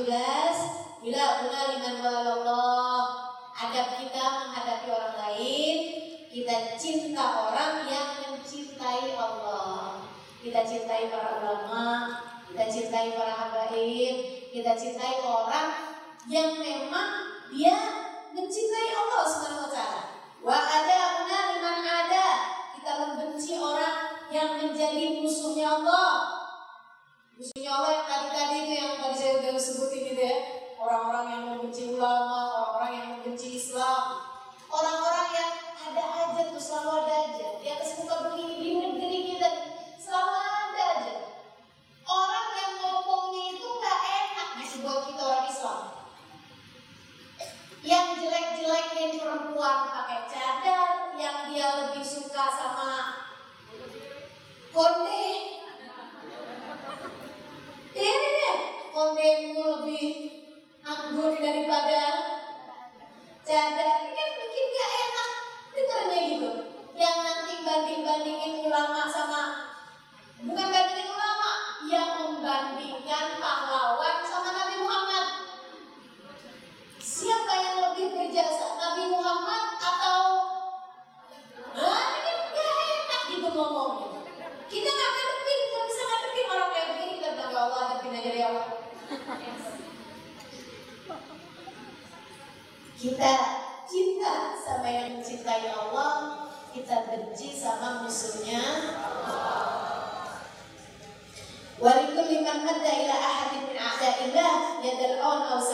17 Bila guna liman walallah Adab kita menghadapi orang lain Kita cinta orang yang mencintai Allah. Kita cintai para ulama Kita cintai para habaib Kita cintai orang yang memang dia mencintai Allah Subhanahu wa ada liman ada kita membenci orang yang menjadi musuhnya Allah. Musuhnya Allah yang tadi-tadi itu yang tadi saya sudah sebutin itu ya. Orang-orang yang membenci ulama, orang-orang yang membenci Islam. Orang-orang yang ada aja tuh selalu ada aja. Di atas muka begini, di negeri kita selalu ada aja. Orang yang ngomongnya itu gak enak gitu buat kita orang Islam. Yang jelek-jeleknya perempuan pakai cadar, yang dia lebih suka sama konde, ini deh, kondemu lebih anggun daripada cadar. Ini kan bikin gak enak. Dengarnya gitu. Yang nanti banding-bandingin ulama sama bukan bandingin ulama, yang membandingkan pahlawan sama Nabi Muhammad. Siapa yang lebih berjasa, Nabi Muhammad atau Nah, ini gak enak gitu ngomongnya. Kita nggak ngadepin, nggak bisa orang kayak begini. Bilang ya Allah, hadapin aja ya Allah. Kita cinta sama yang mencintai Allah, kita benci sama musuhnya Walikul liman madda ila ahadin min a'da'illah yadal'un aw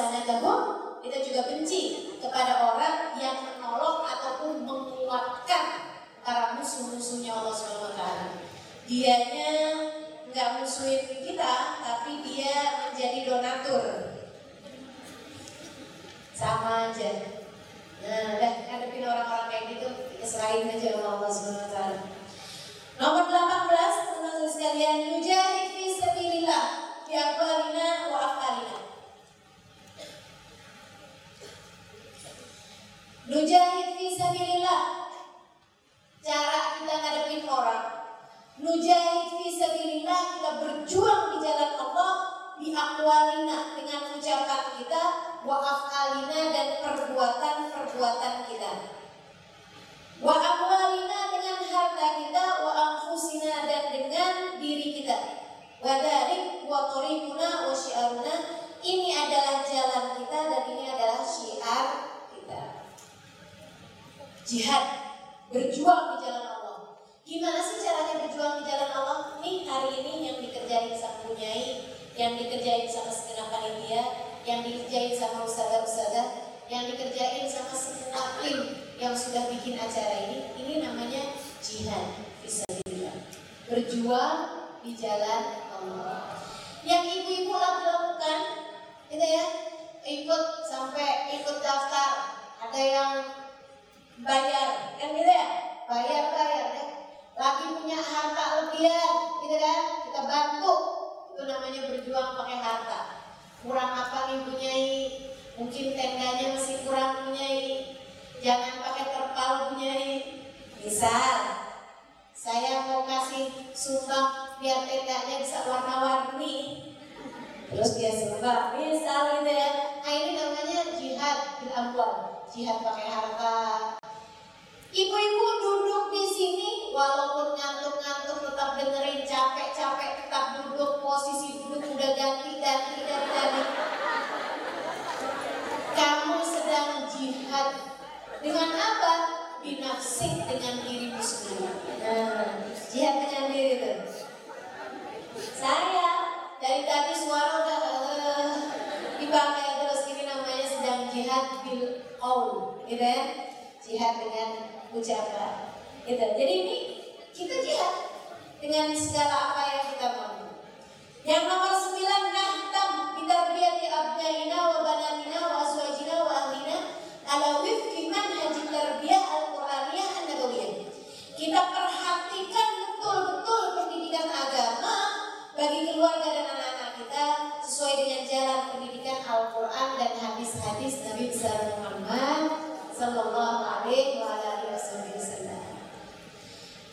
kita juga benci kepada orang yang menolong ataupun menguatkan para musuh-musuhnya Allah Subhanahu wa taala. Dianya nggak musuhin kita, tapi dia menjadi donatur. Sama aja. Nah, dah ngadepin orang-orang kayak gitu, kita serahin aja sama Allah taala. Nomor 18, teman-teman sekalian, mujahid fi sabilillah fi aqwalina wa afalina. Nujahid fi sabilillah. Cara kita ngadepin orang. Nujahid fi sabilillah kita berjuang di jalan Allah bi aqwalina dengan ucapan kita wa afalina dan perbuatan-perbuatan kita. Wa amwalina dengan harta kita wa anfusina dan dengan diri kita. Wa dzalik wa tariquna wa syiaruna ini adalah jalan kita dan ini adalah syiar kita. Jihad berjuang di jalan Allah. Gimana sih caranya berjuang di jalan Allah? Nih hari ini yang dikerjain sama Bunyai, yang dikerjain sama segenap panitia, yang dikerjain sama ustazah-ustazah, yang dikerjain sama semua tim yang sudah bikin acara ini, ini namanya jihad fisabilillah. Berjuang di jalan Allah. Yang ibu-ibu lakukan, gitu ya, ikut sampai ikut daftar, ada yang bayar, kan gitu ya, bayar bayar ya. Lagi punya harta lebihan, gitu kan, kita bantu, itu namanya berjuang pakai harta. Kurang apa nih punyai, mungkin tendanya masih kurang punyai, jangan pakai terpal punyai. Misal, sumbang biar tendanya bisa warna-warni. Terus dia sumbang, misal gitu ya. Nah ini namanya jihad bil amwal, jihad pakai harta. Ibu-ibu duduk di sini walaupun ngantuk-ngantuk tetap dengerin capek-capek tetap duduk posisi duduk udah ganti-ganti dari tadi. Kamu sedang jihad dengan apa? Binafsik dengan sendiri. Jihad dengan diri itu. Saya dari tadi suara udah uh, dipakai terus ini namanya sedang jihad bil qaul, gitu ya. Jihad dengan ucapan. Gitu. Jadi ini kita jihad dengan segala apa yang kita mau. Yang nomor sembilan nahtam bitarbiyati abnaina wa banatina wa azwajina wa ahlina ala wifqi manhaj tarbiyah al-Qur'aniyah an-nabawiyah. Kita perhatikan betul-betul pendidikan agama bagi keluarga dan anak-anak kita sesuai dengan jalan pendidikan Al-Quran dan hadis-hadis Nabi besar Muhammad Sallallahu alaihi wasallam.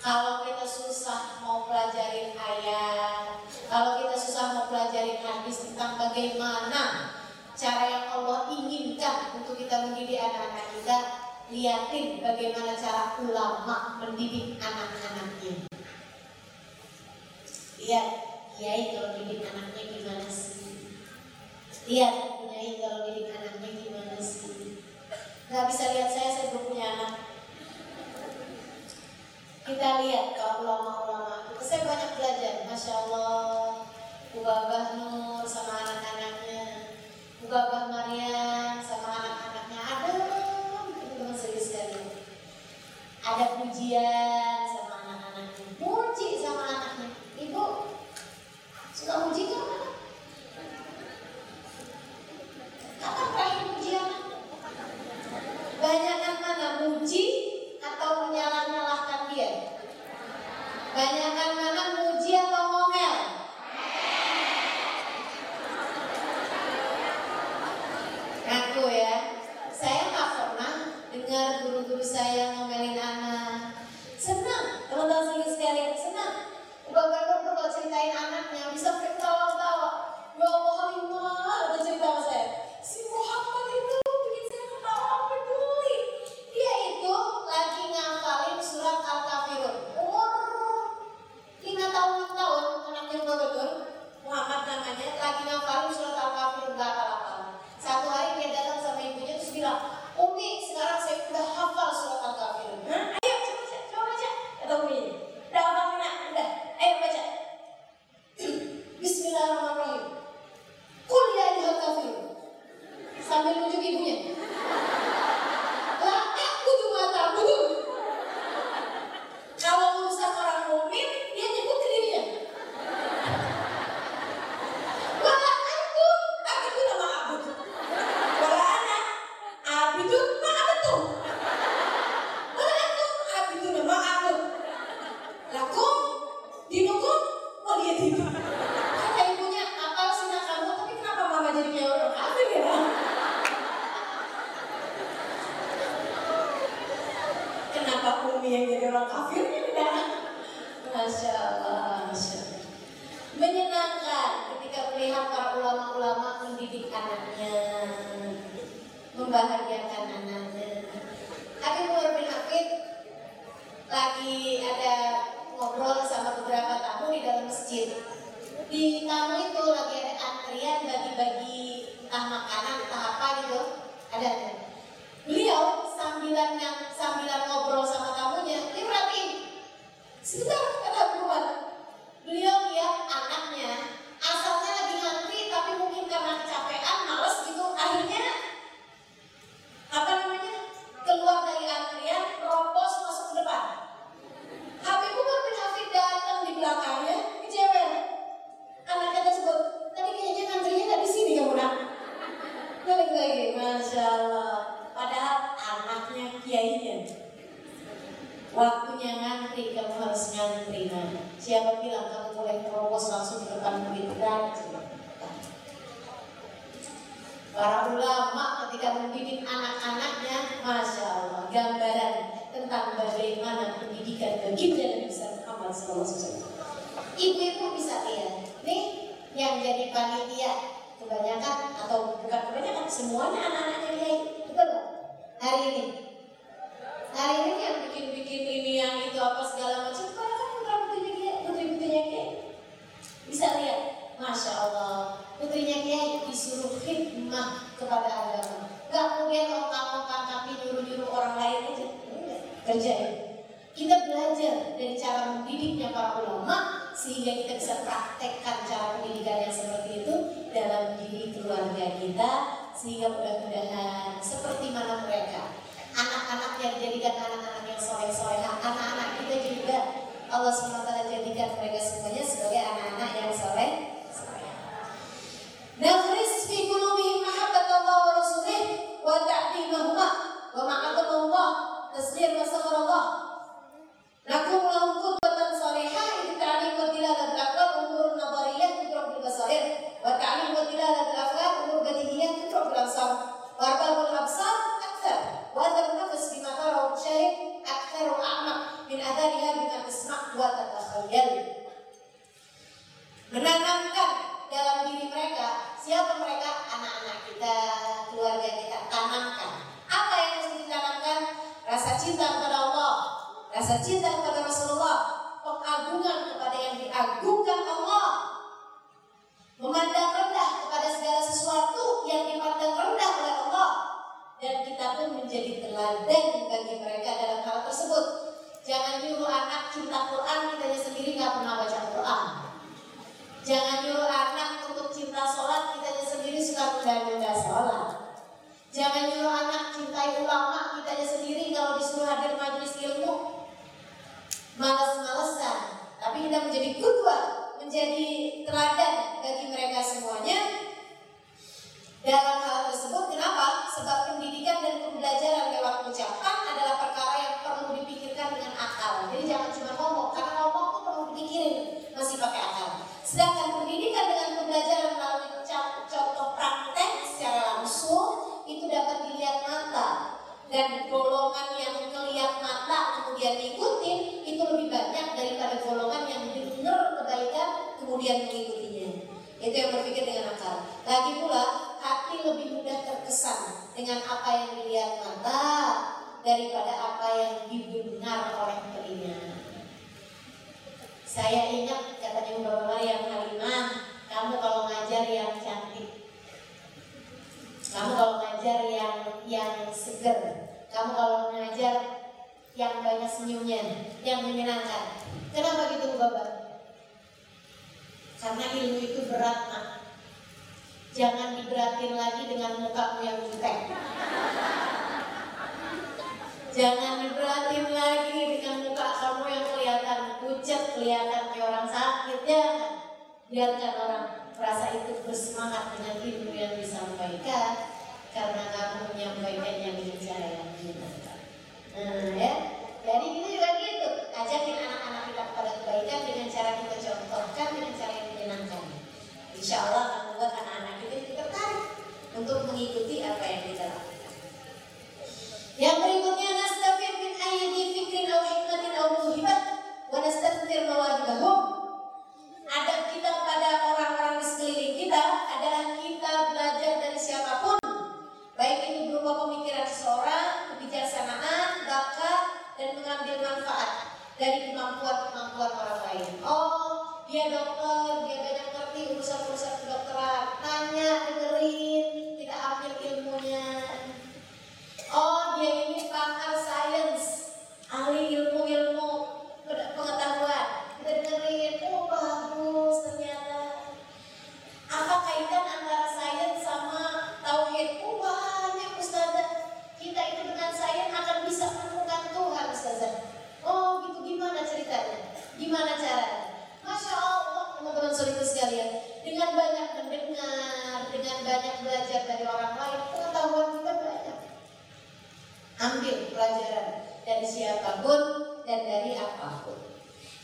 Kalau kita susah mau pelajarin ayat, kalau kita susah mau pelajarin hadis tentang bagaimana cara yang Allah inginkan untuk kita mendidik anak-anak kita, lihatin bagaimana cara ulama mendidik anak-anaknya. Lihat, kiai kalau didik anaknya gimana sih? Lihat, kiai kalau didik anaknya gimana sih? Gak bisa lihat saya, saya belum punya anak. Kita lihat kalau ulama-ulama, saya banyak belajar, masya Allah. Ubah Nur sama anak-anaknya, Ubah Maryam sama anak-anaknya. Ada teman-teman serius sekali. Ada pujian sama anak-anaknya, puji sama anaknya. Ibu suka muji kan? Kapan terakhir muji anak? Banyakan mana muji atau menyalah-nyalahkan dia? Banyakan mana muji atau ngomel? Ngaku ya, saya nggak pernah dengar guru-guru saya ngomelin anak. Senang, teman-teman sekalian, senang. Bapak tuh kalau ceritain anaknya bisa ketawa-tawa. Ya Allah, Halimah, ada cerita sama saya. Si Muhammad itu bikin saya ketawa peduli. Dia itu lagi ngafalin surat Al-Kafirun. Umur lima tahun enam tahun anaknya udah betul. Muhammad namanya lagi ngafalin surat Al-Kafirun gak hafal Satu hari dia datang sama ibunya terus bilang, Umi sekarang saya udah hafal surat Al-Kafirun. Hah? Ayo coba baca, coba baca. Kata Umi, udah hafal mana? Udah, ayo baca. Bismillahirrahmanirrahim. Qul ya ayyuhal kafirun. Sambil nunjuk ibunya. Lah, aku tuh mata betul. Kalau urusan orang mukmin, dia nyebut ke dirinya. Wala aku, aku itu nama abud. Wala ana, abidu ma'abatu. Wala aku, abidu nama abud. Lakum, dinukum, waliyadin. Kata ibunya, apa sih nak kamu, tapi kenapa mama jadinya orang kafir ya? Umi yang jadi orang kafir ya? Masya Allah, Masya Allah. Menyenangkan ketika melihat para ulama-ulama mendidik anaknya, membahagiakan anaknya. Habib Umar bin Hafid lagi ada ngobrol sama beberapa tamu di dalam masjid. Di tamu itu lagi ada antrian bagi-bagi entah makanan, entah apa gitu. Ada. Beliau sambilan sambilan ngobrol sama tamunya, dia perhatiin. Sebentar, kata Umar. Beliau lihat anaknya asalnya lagi ngantri tapi mungkin karena kecapean, males gitu, akhirnya apa namanya keluar dari antrian, ropos masuk ke depan. Habib Umar bin datang di belakangnya, kecewa. Anaknya tersebut, tadi kayaknya ngantrinya nggak di sini kamu nak. Balik lagi, masya Allah. Padahal anaknya kiainya. Waktunya ngantri, kamu harus ngantri nah. Siapa bilang kamu boleh terobos langsung di depan dan Para ulama ketika mendidik anak-anaknya, masya Allah, gambaran tentang bagaimana pendidikan baginda besar Muhammad SAW. Ibu-ibu bisa lihat, nih yang jadi panitia kebanyakan atau bukan kebanyakan semuanya anak-anaknya kiai, betul? Hari ini, hari ini yang bikin-bikin ini itu apa segala macam, kebanyakan putra putrinya kiai, putri putrinya kiai. Bisa lihat, masya Allah, putrinya kiai disuruh khidmah kepada agama. Gak kemudian ongkang-ongkang kaki nyuruh-nyuruh orang lain aja. Kerjain. Kita belajar dari cara mendidiknya para ulama sehingga kita bisa praktekkan cara pendidikan yang seperti itu dalam diri keluarga kita sehingga mudah-mudahan seperti mana mereka anak-anak yang dijadikan anak-anak yang soleh-soleh anak-anak kita juga Allah SWT jadikan mereka semuanya sebagai anak-anak yang soleh. Nafris fi qulubihim mahabbat Allah wa rasulih wa ta'limahuma wa ma'atamahumah tasdir wa sabar Allah Lakum lahum qudwatan salihah itu ta'lim wa tilalat al-aqwal umur nadariyah tudrak bil basair wa ta'lim wa tilalat al-afkar umur badihiyah tudrak bil absar wa arbabul absar akthar wa adab nafas bima tarahu syahid akthar wa a'maq min adhariha bima tasma' wa tatakhayyal mereka. Siapa mereka? Anak-anak kita, keluarga kita. Tanamkan. Apa yang harus ditanamkan? Rasa cinta kepada Allah, rasa cinta kepada Rasulullah, pengagungan kepada yang diagungkan Allah, memandang rendah kepada segala sesuatu yang dipandang rendah oleh Allah, dan kita pun menjadi teladan bagi mereka dalam hal tersebut. Jangan nyuruh anak cinta Quran, kita sendiri nggak pernah baca Quran. Jangan nyuruh anak untuk cinta sholat, kita sendiri suka menunda-nunda sholat. Jangan nyuruh anak cintai ulama, kita sendiri kalau disuruh hadir majelis ilmu, malas-malesan. Tapi kita menjadi kudua, menjadi teladan bagi mereka semuanya. Dalam hal tersebut, kenapa? Sebab pendidikan dan pembelajaran lewat ucapan adalah perkara yang perlu dipikirkan dengan akal. Jadi jangan cuma ngomong, karena ngomong tuh perlu dipikirin, masih pakai akal. Sedangkan pendidikan dengan pembelajaran melalui contoh praktek secara langsung itu dapat dilihat mata dan golongan yang melihat mata kemudian ikutin itu lebih banyak daripada golongan yang dengar kebaikan kemudian mengikutinya. Itu yang berpikir dengan akal. Lagi pula hati lebih mudah terkesan dengan apa yang dilihat mata daripada apa yang didengar oleh telinga. Saya ingat katanya Mbak Maryam Halimah, kamu kalau ngajar yang cantik. Kamu kalau ngajar yang yang seger. Kamu kalau ngajar yang banyak senyumnya, yang menyenangkan. Kenapa gitu Bapak? Karena ilmu itu berat, nak. Jangan diberatin lagi dengan mukamu yang jutek. Jangan diberatin lagi dengan muka kamu yang kelihatan pucat, kelihatan kayak orang sakit. Jangan. Biarkan orang merasa itu bersemangat dengan ilmu yang disampaikan karena kamu menyampaikannya dengan cara yang menyenangkan. Nah, ya. Jadi kita juga gitu. Ajakin anak-anak kita kepada kebaikan dengan cara kita contohkan dengan cara yang menyenangkan. Insya Allah akan membuat anak-anak kita tertarik untuk mengikuti apa yang kita lakukan. Yang berikutnya nastafid min ayyadi fikrin aw hikmatin aw muhibat wa nastathmir mawahibahum. Adab kita kepada orang-orang di sekeliling kita adalah kita belajar dari siapa pun baik itu berupa pemikiran seseorang, kebijaksanaan, bakat, dan mengambil manfaat dari kemampuan-kemampuan orang lain. Oh, dia dokter, dia banyak ngerti urusan-urusan kedokteran. Tanya, dengerin, kita ambil ilmunya. Oh, dia ini pakar sains, ahli ilmu-ilmu pengetahuan. Kita dengerin, oh bagus ternyata. Apa kaitan antara sains sama tauhid? Oh banyak Ustazah. Kita itu dengan sains akan bisa menemukan Tuhan Ustazah. Oh gitu, gimana ceritanya? Gimana caranya? Masya Allah teman-teman saudara sekalian Dengan banyak mendengar Dengan banyak belajar dari orang lain Pengetahuan kita banyak Ambil pelajaran dari siapa pun dan dari apa pun.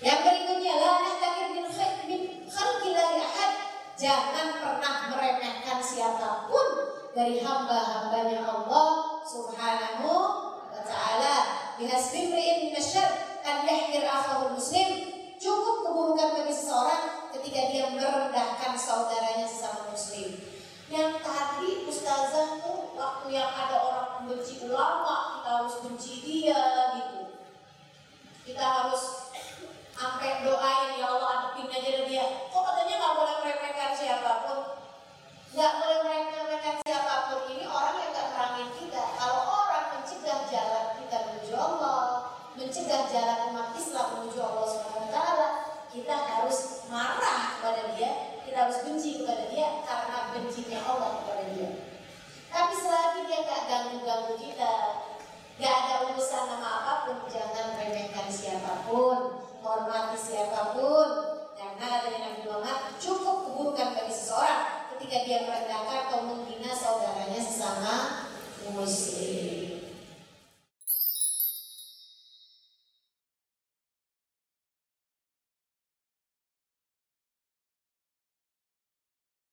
Yang berikutnya La nahtakir min min khalqillahi ahad. Jangan pernah meremehkan siapa pun dari hamba-hambanya Allah Subhanahu wa ta'ala. Bihasbi imri'in minasyar an yahkir akhahul muslim. Cukup keburukan bagi seseorang ketika dia merendahkan saudaranya sesama muslim. Yang tadi ustazah tuh waktu yang ada orang membenci ulama kita harus benci dia gitu kita harus sampai doain ya Allah adepin aja dia. Kok katanya nggak boleh meremehkan siapa pun? Nggak boleh meremehkan siapa pun. Ini orang yang nggak merangin kita. Kalau orang mencegah jalan kita menuju Allah mencegah jalan umat Islam menuju Allah Taala kita harus marah kepada dia kita harus benci kepada dia karena bencinya Allah